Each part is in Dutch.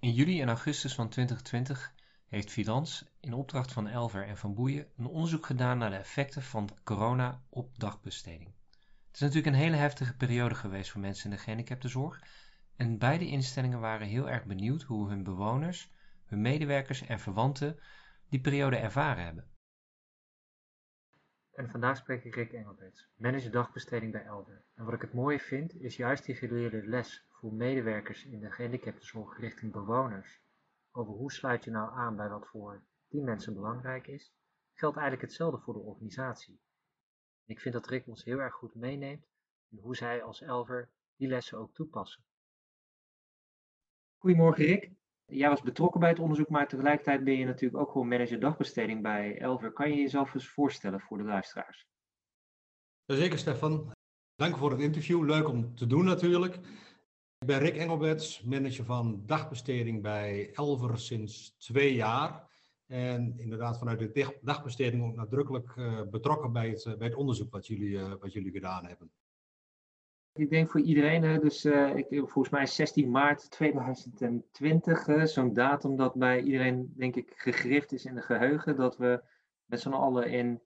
In juli en augustus van 2020 heeft Vidans in opdracht van Elver en Van Boeien een onderzoek gedaan naar de effecten van corona op dagbesteding. Het is natuurlijk een hele heftige periode geweest voor mensen in de gehandicaptenzorg en beide instellingen waren heel erg benieuwd hoe hun bewoners, hun medewerkers en verwanten die periode ervaren hebben. En vandaag spreek ik Rick Engelberts, manager dagbesteding bij Elver. En wat ik het mooie vind, is juist die geleerde les voor medewerkers in de gehandicaptenzorg richting bewoners. Over hoe sluit je nou aan bij wat voor die mensen belangrijk is, geldt eigenlijk hetzelfde voor de organisatie. ik vind dat Rick ons heel erg goed meeneemt in hoe zij als Elver die lessen ook toepassen. Goedemorgen Rick. Jij was betrokken bij het onderzoek, maar tegelijkertijd ben je natuurlijk ook gewoon manager dagbesteding bij Elver. Kan je jezelf eens voorstellen voor de luisteraars? Zeker Stefan. Dank voor het interview. Leuk om te doen natuurlijk. Ik ben Rick Engelberts, manager van dagbesteding bij Elver sinds twee jaar. En inderdaad vanuit de dagbesteding ook nadrukkelijk uh, betrokken bij het, uh, bij het onderzoek wat jullie, uh, wat jullie gedaan hebben. Ik denk voor iedereen, dus ik, volgens mij 16 maart 2020, zo'n datum dat bij iedereen denk ik gegrift is in de geheugen, dat we met z'n allen in,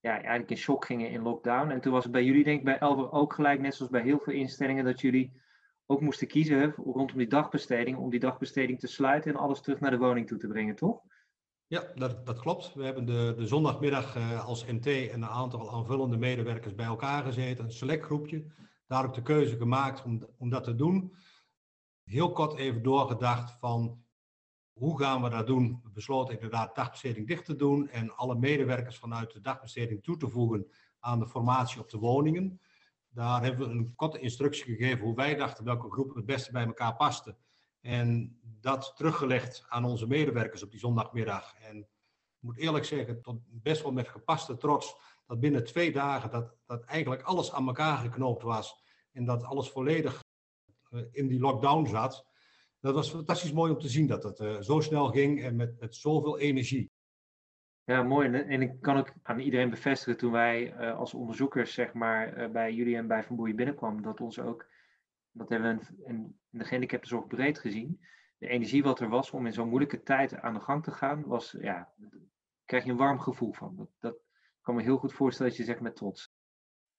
ja, eigenlijk in shock gingen in lockdown. En toen was het bij jullie denk ik bij Elver ook gelijk, net zoals bij heel veel instellingen, dat jullie ook moesten kiezen rondom die dagbesteding, om die dagbesteding te sluiten en alles terug naar de woning toe te brengen, toch? Ja, dat, dat klopt. We hebben de, de zondagmiddag uh, als NT en een aantal aanvullende medewerkers bij elkaar gezeten, een select groepje. Daar de keuze gemaakt om, om dat te doen. Heel kort even doorgedacht van hoe gaan we dat doen? We besloten inderdaad dagbesteding dicht te doen en alle medewerkers vanuit de dagbesteding toe te voegen aan de formatie op de woningen. Daar hebben we een korte instructie gegeven hoe wij dachten welke groep het beste bij elkaar paste. En dat teruggelegd aan onze medewerkers op die zondagmiddag. En ik moet eerlijk zeggen, tot best wel met gepaste trots, dat binnen twee dagen dat, dat eigenlijk alles aan elkaar geknoopt was. En dat alles volledig eh, in die lockdown zat. Dat was fantastisch mooi om te zien dat het uh, zo snel ging en met, met zoveel energie. Ja, mooi. En ik kan ook aan iedereen bevestigen toen wij uh, als onderzoekers zeg maar, uh, bij jullie en bij Van Boeien binnenkwamen, dat ons ook, dat hebben we in, in de gehandicaptenzorg breed gezien, de energie wat er was om in zo'n moeilijke tijd aan de gang te gaan, was, ja, daar krijg je een warm gevoel van. Dat, dat kan me heel goed voorstellen dat je zegt met trots.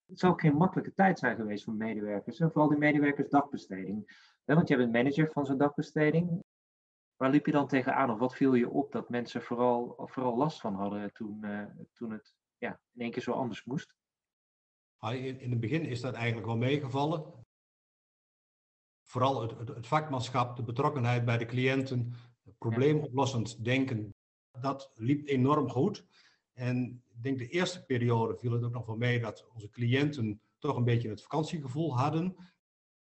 Het zou ook geen makkelijke tijd zijn geweest voor medewerkers, en vooral die medewerkers dagbesteding. Want je bent manager van zo'n dagbesteding. Waar liep je dan tegenaan of wat viel je op dat mensen vooral, vooral last van hadden toen, uh, toen het ja, in één keer zo anders moest? In het begin is dat eigenlijk wel meegevallen. Vooral het, het, het vakmanschap, de betrokkenheid bij de cliënten, probleemoplossend denken, dat liep enorm goed. En ik denk de eerste periode viel het ook nog wel mee dat onze cliënten toch een beetje het vakantiegevoel hadden.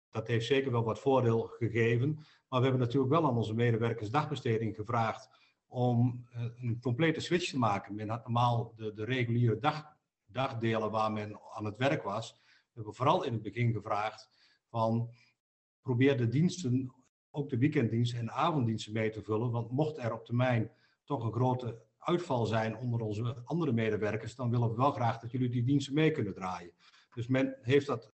Dat heeft zeker wel wat voordeel gegeven. Maar we hebben natuurlijk wel aan onze medewerkers dagbesteding gevraagd om eh, een complete switch te maken. Men had normaal de, de reguliere dag, dagdelen waar men aan het werk was. We hebben vooral in het begin gevraagd van probeer de diensten, ook de weekenddiensten en avonddiensten mee te vullen. Want mocht er op termijn toch een grote uitval zijn onder onze andere medewerkers, dan willen we wel graag dat jullie die diensten mee kunnen draaien. Dus men heeft dat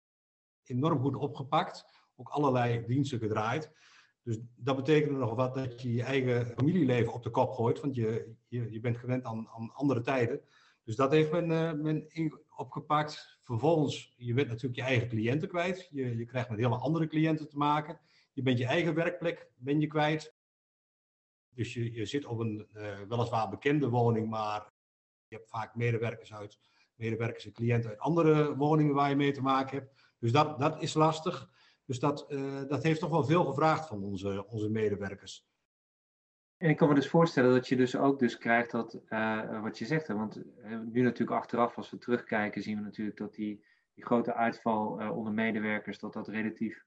enorm goed opgepakt, ook allerlei diensten gedraaid. Dus dat betekent nog wat dat je je eigen familieleven op de kop gooit, want je, je, je bent gewend aan, aan andere tijden. Dus dat heeft men, uh, men opgepakt. Vervolgens, je bent natuurlijk je eigen cliënten kwijt. Je, je krijgt met hele andere cliënten te maken. Je bent je eigen werkplek ben je kwijt. Dus je, je zit op een uh, weliswaar bekende woning, maar je hebt vaak medewerkers uit, medewerkers en cliënten uit andere woningen waar je mee te maken hebt. Dus dat, dat is lastig. Dus dat, uh, dat heeft toch wel veel gevraagd van onze, onze medewerkers. En ik kan me dus voorstellen dat je dus ook dus krijgt dat, uh, wat je zegt, hè, want nu natuurlijk achteraf, als we terugkijken, zien we natuurlijk dat die, die grote uitval onder medewerkers, dat dat relatief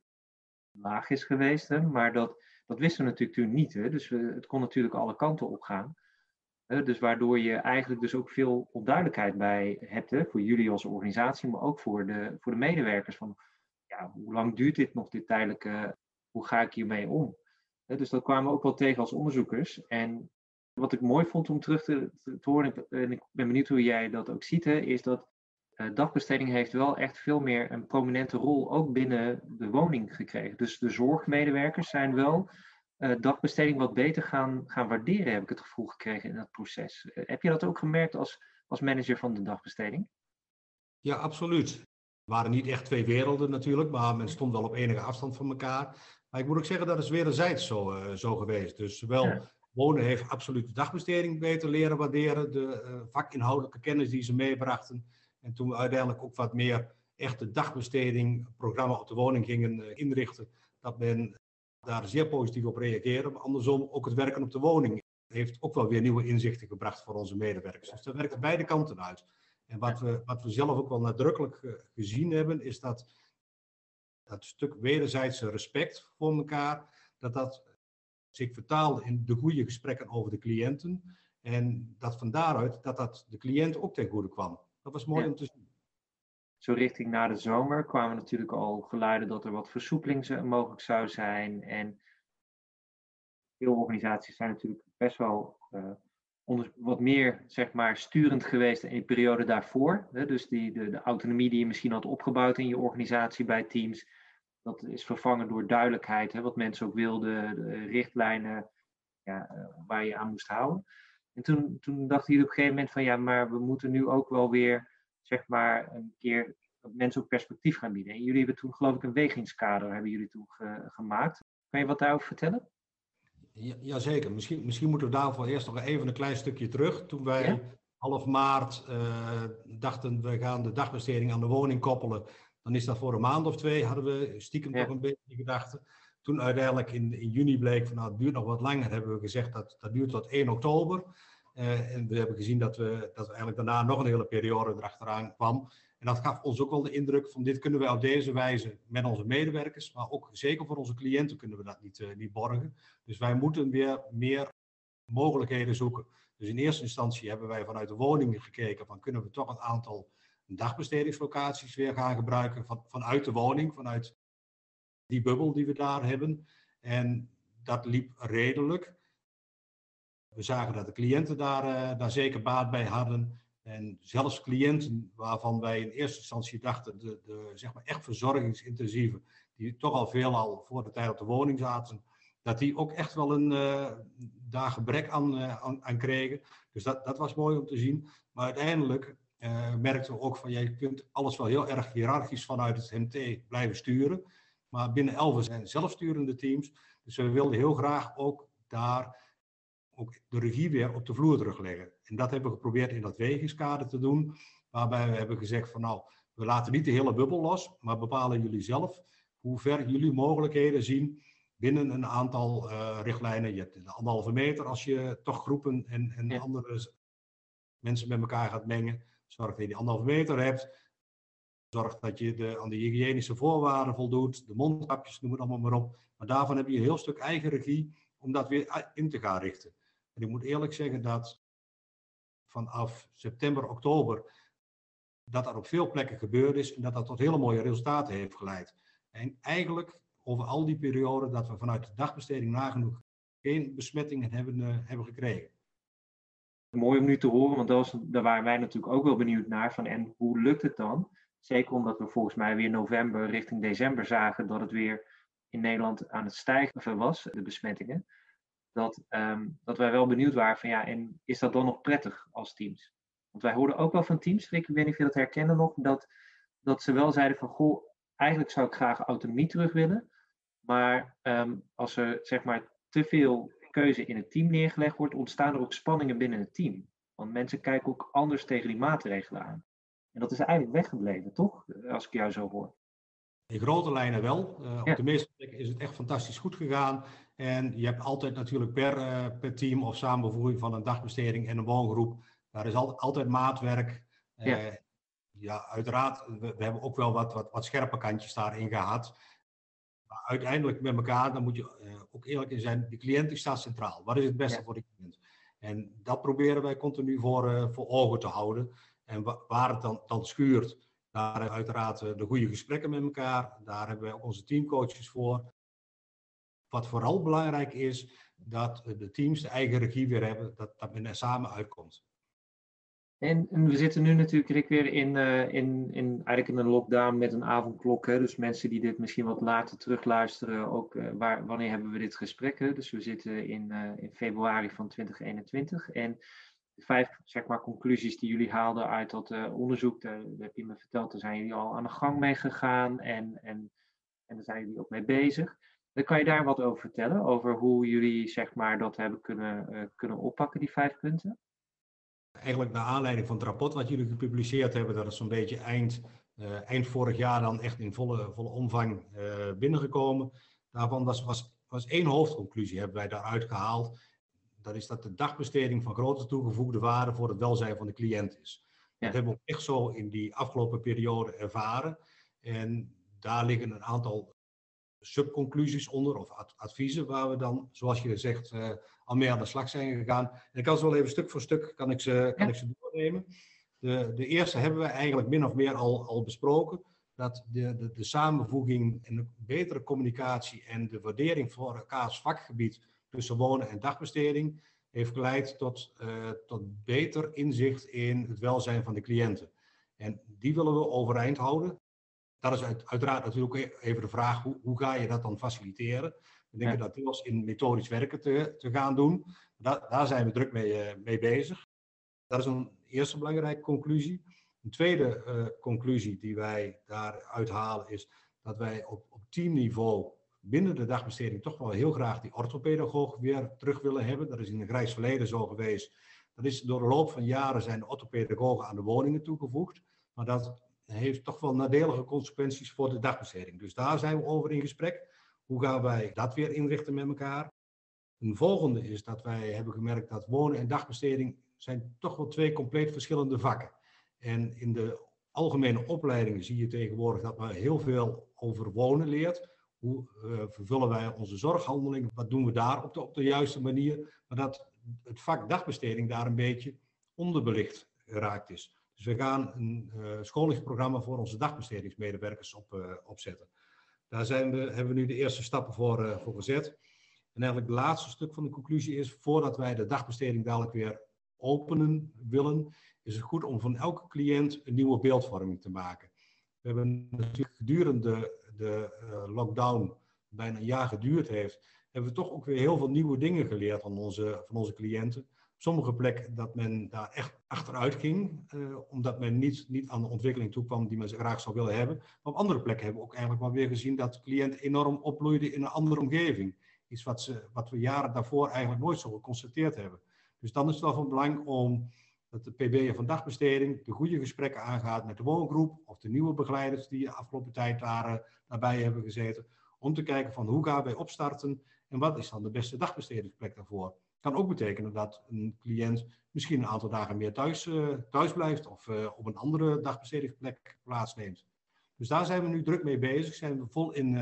laag is geweest. Hè, maar dat, dat wisten we natuurlijk toen niet. Hè, dus we, het kon natuurlijk alle kanten op gaan. dus waardoor je eigenlijk dus ook veel onduidelijkheid bij hebt, hè, voor jullie als organisatie, maar ook voor de, voor de medewerkers. Van, hoe lang duurt dit nog, dit tijdelijke, hoe ga ik hiermee om? Dus dat kwamen we ook wel tegen als onderzoekers. En wat ik mooi vond om terug te, te horen, en ik ben benieuwd hoe jij dat ook ziet, is dat uh, dagbesteding heeft wel echt veel meer een prominente rol ook binnen de woning gekregen. Dus de zorgmedewerkers zijn wel dagbesteding wat beter gaan, gaan waarderen, heb ik het gevoel gekregen in dat proces. heb je dat ook gemerkt als, als manager van de dagbesteding? Ja, absoluut. Het waren niet echt twee werelden natuurlijk, maar men stond wel op enige afstand van elkaar. Maar ik moet ook zeggen, dat is wederzijds zo, uh, zo geweest. Dus zowel wonen heeft absoluut de dagbesteding beter leren waarderen, de uh, vakinhoudelijke kennis die ze meebrachten. En toen we uiteindelijk ook wat meer echte dagbesteding, programma op de woning gingen uh, inrichten, dat men daar zeer positief op reageerde. Maar andersom, ook het werken op de woning heeft ook wel weer nieuwe inzichten gebracht voor onze medewerkers. Dus dat werkt beide kanten uit. En wat we, wat we zelf ook wel nadrukkelijk gezien hebben, is dat dat stuk wederzijdse respect voor elkaar, dat dat zich vertaalde in de goede gesprekken over de cliënten. En dat van daaruit dat dat de cliënt ook ten goede kwam. Dat was mooi om te zien. Zo richting na de zomer kwamen natuurlijk al geluiden dat er wat versoepeling mogelijk zou zijn. En veel organisaties zijn natuurlijk best wel uh, wat meer zeg maar, sturend geweest in de periode daarvoor. Hè? Dus die, de, de autonomie die je misschien had opgebouwd in je organisatie bij teams, dat is vervangen door duidelijkheid, hè? wat mensen ook wilden, de richtlijnen ja, eh, waar je aan moest houden. En toen, toen dachten jullie op een gegeven moment van ja, maar we moeten nu ook wel weer zeg maar een keer mensen ook perspectief gaan bieden. En jullie hebben toen geloof ik een wegingskader hebben jullie toen gemaakt. Kan je wat daarover vertellen? Ja, jazeker. Misschien, misschien moeten we daarvoor eerst nog even een klein stukje terug. Toen wij half maart uh, dachten we gaan de dagbesteding aan de woning koppelen, dan is dat voor een maand of twee, hadden we stiekem ja. nog een beetje gedachten. Toen uiteindelijk in, in juni bleek van nou het duurt nog wat langer, hebben we gezegd dat dat duurt tot 1 oktober. Uh, en we hebben gezien dat we, dat we eigenlijk daarna nog een hele periode erachteraan kwam. En dat gaf ons ook wel de indruk van dit kunnen we op deze wijze met onze medewerkers, maar ook zeker voor onze cliënten kunnen we dat niet, uh, niet borgen. Dus wij moeten weer meer mogelijkheden zoeken. Dus in eerste instantie hebben wij vanuit de woningen gekeken van kunnen we toch een aantal dagbestedingslocaties weer gaan gebruiken van, vanuit de woning, vanuit die bubbel die we daar hebben. En dat liep redelijk. We zagen dat de cliënten daar, uh, daar zeker baat bij hadden. En zelfs cliënten waarvan wij in eerste instantie dachten, de, de zeg maar echt verzorgingsintensieve, die toch al veel al voor de tijd op de woning zaten, dat die ook echt wel een uh, daar gebrek aan, uh, aan, aan, kregen. Dus dat, dat was mooi om te zien. Maar uiteindelijk uh, merkten we ook van, je kunt alles wel heel erg hiërarchisch vanuit het MT blijven sturen. Maar binnen Elven zijn zelfsturende teams. Dus we wilden heel graag ook daar ook de regie weer op de vloer terugleggen. En dat hebben we geprobeerd in dat wegingskader te doen, waarbij we hebben gezegd van nou, we laten niet de hele bubbel los, maar bepalen jullie zelf hoe ver jullie mogelijkheden zien binnen een aantal uh, richtlijnen. Je hebt de anderhalve meter als je toch groepen en, en ja. andere mensen met elkaar gaat mengen. Zorg dat je die anderhalve meter hebt. Zorg dat je de, aan de hygiënische voorwaarden voldoet. De mondkapjes, noem het allemaal maar op. Maar daarvan heb je een heel stuk eigen regie om dat weer in te gaan richten. En ik moet eerlijk zeggen dat vanaf september, oktober, dat dat op veel plekken gebeurd is en dat dat tot hele mooie resultaten heeft geleid. En eigenlijk over al die perioden dat we vanuit de dagbesteding nagenoeg geen besmettingen hebben, uh, hebben gekregen. Mooi om nu te horen, want was, daar waren wij natuurlijk ook wel benieuwd naar. Van, en hoe lukt het dan? Zeker omdat we volgens mij weer november richting december zagen dat het weer in Nederland aan het stijgen was, de besmettingen dat, um, dat wij wel benieuwd waren van ja, en is dat dan nog prettig als teams? Want wij hoorden ook wel van teams, Rick, ik weet niet of je dat herkennen nog, dat, dat ze wel zeiden van goh, eigenlijk zou ik graag autonomie terug willen. Maar um, als er zeg maar te veel keuze in het team neergelegd wordt, ontstaan er ook spanningen binnen het team. Want mensen kijken ook anders tegen die maatregelen aan. En dat is eigenlijk weggebleven, toch? Als ik jou zo hoor. In grote lijnen wel. Uh, ja. Op de meeste plekken is het echt fantastisch goed gegaan. En je hebt altijd natuurlijk per, uh, per team of samenvoering van een dagbesteding en een woongroep, daar is al, altijd maatwerk. Uh, ja. ja. uiteraard, we, we, hebben ook wel wat, wat, wat scherpe kantjes daarin gehad. Maar uiteindelijk met elkaar, dan moet je ook eerlijk in zijn, de cliënt staat centraal. Wat is het beste ja. voor de cliënt? En dat proberen wij continu voor, voor ogen te houden. En wa waar het dan, dan schuurt, daar uiteraard de goede gesprekken met elkaar. Daar hebben wij onze teamcoaches voor. Wat vooral belangrijk is, dat de teams de eigen regie weer hebben, dat, dat men er samen uitkomt. En, we zitten nu natuurlijk Rick, weer in, uh, in, in, eigenlijk in een lockdown met een avondklok. Hè? Dus mensen die dit misschien wat later terugluisteren, ook uh, waar, wanneer hebben we dit gesprek? Hè? Dus we zitten in, in februari van 2021. En vijf zeg maar, conclusies die jullie haalden uit dat onderzoek, daar, heb je me verteld, daar zijn jullie al aan de gang mee gegaan en, en, en daar zijn jullie ook mee bezig. Dan kan je daar wat over vertellen, over hoe jullie zeg maar, dat hebben kunnen, kunnen oppakken, die vijf punten? eigenlijk naar aanleiding van het rapport wat jullie gepubliceerd hebben, dat is zo'n beetje eind, uh, eind vorig jaar dan echt in volle, volle omvang binnengekomen. Daarvan was, was, was één hoofdconclusie, hebben wij daaruit gehaald. Dat is dat de dagbesteding van grote toegevoegde waarde voor het welzijn van de cliënt is. Ja. Dat hebben we ook echt zo in die afgelopen periode ervaren. En daar liggen een aantal subconclusies onder of adviezen waar we dan, zoals je zegt, uh, al mee aan de slag zijn gegaan. En ik kan ze wel even stuk voor stuk kan ik ze, kan ik ze doornemen. De, de eerste hebben we eigenlijk min of meer al, al besproken. Dat de, de, de samenvoeging en de betere communicatie en de waardering voor elkaars vakgebied tussen wonen en dagbesteding heeft geleid tot, uh, tot beter inzicht in het welzijn van de cliënten. En die willen we overeind houden. Dat is uit, uiteraard natuurlijk e-, even de vraag, hoe, hoe ga je dat dan faciliteren? We denken ja. dat deels in methodisch werken te, te gaan doen. Da, daar zijn we druk mee, uh, mee bezig. Dat is een eerste belangrijke conclusie. Een tweede uh, conclusie die wij daaruit halen is dat wij op, op teamniveau binnen de dagbesteding toch wel heel graag die orthopedagoog weer terug willen hebben. Dat is in een grijs verleden zo geweest. Dat is door de loop van jaren zijn de orthopedagogen aan de woningen toegevoegd. Maar dat heeft toch wel nadelige consequenties voor de dagbesteding. Dus daar zijn we over in gesprek. Hoe gaan wij dat weer inrichten met elkaar? Een volgende is dat wij hebben gemerkt dat wonen en dagbesteding zijn toch wel twee compleet verschillende vakken. En in de algemene opleidingen zie je tegenwoordig dat men heel veel over wonen leert. Hoe uh, vervullen wij onze zorghandeling? Wat doen we daar op de, op de juiste manier? Maar dat het vak dagbesteding daar een beetje onderbelicht geraakt is. Dus we gaan een uh, scholingsprogramma voor onze dagbestedingsmedewerkers op, uh, opzetten. Daar zijn we, hebben we nu de eerste stappen voor, voor gezet. En eigenlijk het laatste stuk van de conclusie is, voordat wij de dagbesteding dadelijk weer openen willen, is het goed om van elke cliënt een nieuwe beeldvorming te maken. We hebben natuurlijk gedurende de uh, lockdown, bijna een jaar geduurd heeft, hebben we toch ook weer heel veel nieuwe dingen geleerd van onze, van onze cliënten sommige plekken dat men daar echt achteruit ging, uh, omdat men niet, niet aan de ontwikkeling toekwam die men graag zou willen hebben. Maar op andere plekken hebben we ook eigenlijk wel weer gezien dat de cliënt enorm opbloeide in een andere omgeving. Iets wat, ze, wat we jaren daarvoor eigenlijk nooit zo geconstateerd hebben. Dus dan is het wel van belang om dat de PB'er van dagbesteding de goede gesprekken aangaat met de woongroep of de nieuwe begeleiders die de afgelopen tijd daar, uh, daarbij hebben gezeten. Om te kijken van hoe gaan wij opstarten en wat is dan de beste dagbestedingsplek daarvoor kan ook betekenen dat een cliënt misschien een aantal dagen meer thuis, uh, thuis blijft of uh, op een andere dagbestedingsplek plaatsneemt. Dus daar zijn we nu druk mee bezig, zijn we vol in,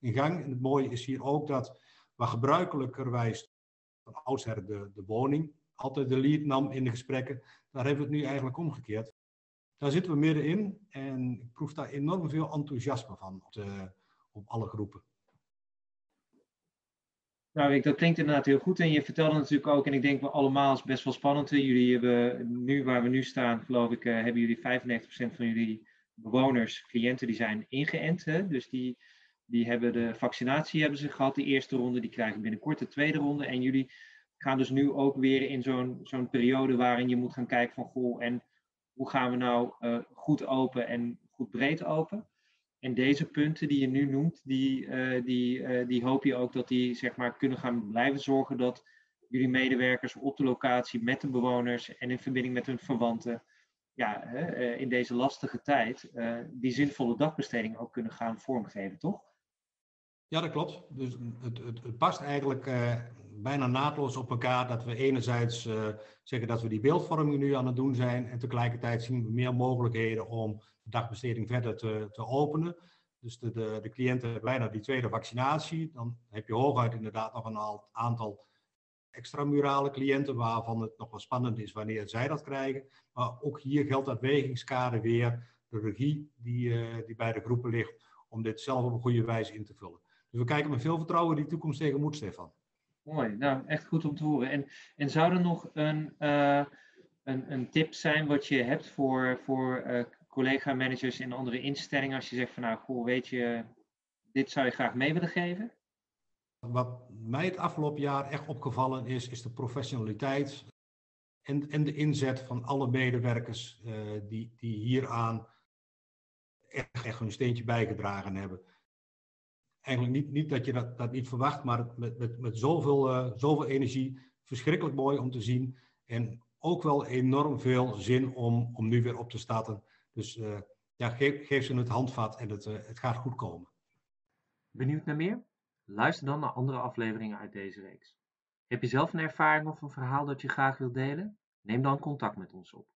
in gang. En het mooie is hier ook dat waar gebruikelijkerwijs van oudsher de, de woning altijd de lead nam in de gesprekken, daar hebben we het nu eigenlijk omgekeerd. Daar zitten we middenin en ik proef daar enorm veel enthousiasme van op, de, op alle groepen. Nou, dat klinkt inderdaad heel goed. En je vertelde natuurlijk ook, en ik denk we allemaal is best wel spannend. Jullie hebben nu, waar we nu staan, geloof ik, uh, hebben jullie 95% van jullie bewoners, cliënten, die zijn ingeënt. Hè? Dus die, die hebben de vaccinatie hebben ze gehad, de eerste ronde. Die krijgen binnenkort de tweede ronde. En jullie gaan dus nu ook weer in zo'n periode waarin je moet gaan kijken van, goh, en hoe gaan we nou uh, goed open en goed breed open? En deze punten die je nu noemt, die, uh, die, uh, die hoop je ook dat die zeg maar, kunnen gaan blijven zorgen dat jullie medewerkers op de locatie met de bewoners en in verbinding met hun verwanten ja, uh, in deze lastige tijd die zinvolle dagbesteding ook kunnen gaan vormgeven, toch? Ja, dat klopt. Dus het, het, het past eigenlijk bijna naadloos op elkaar dat we enerzijds zeggen dat we die beeldvorming nu aan het doen zijn en tegelijkertijd zien we meer mogelijkheden om dagbesteding verder te, te openen. Dus de, de, de cliënten hebben bijna die tweede vaccinatie. Dan heb je hooguit inderdaad nog een aantal extramurale cliënten waarvan het nog wel spannend is wanneer zij dat krijgen. Maar ook hier geldt dat wegingskader weer, de regie die, uh, die bij de groepen ligt, om dit zelf op een goede wijze in te vullen. Dus we kijken met veel vertrouwen die toekomst tegemoet, Stefan. Mooi, nou echt goed om te horen. En, en zou er nog een, uh, een, een tip zijn wat je hebt voor, voor uh, collega-managers in andere instellingen? Als je zegt van nou, goh, weet je, dit zou je graag mee willen geven? Wat mij het afgelopen jaar echt opgevallen is, is de professionaliteit en, en de inzet van alle medewerkers uh, die, die hieraan echt, echt hun steentje bijgedragen hebben. Eigenlijk niet, niet dat je dat, dat niet verwacht, maar met, met, met zoveel, uh, zoveel energie. Verschrikkelijk mooi om te zien. En ook wel enorm veel zin om, om nu weer op te starten. Dus uh, ja, geef, geef, ze het handvat en het, het gaat goed komen. Benieuwd naar meer? Luister dan naar andere afleveringen uit deze reeks. Heb je zelf een ervaring of een verhaal dat je graag wilt delen? Neem dan contact met ons op.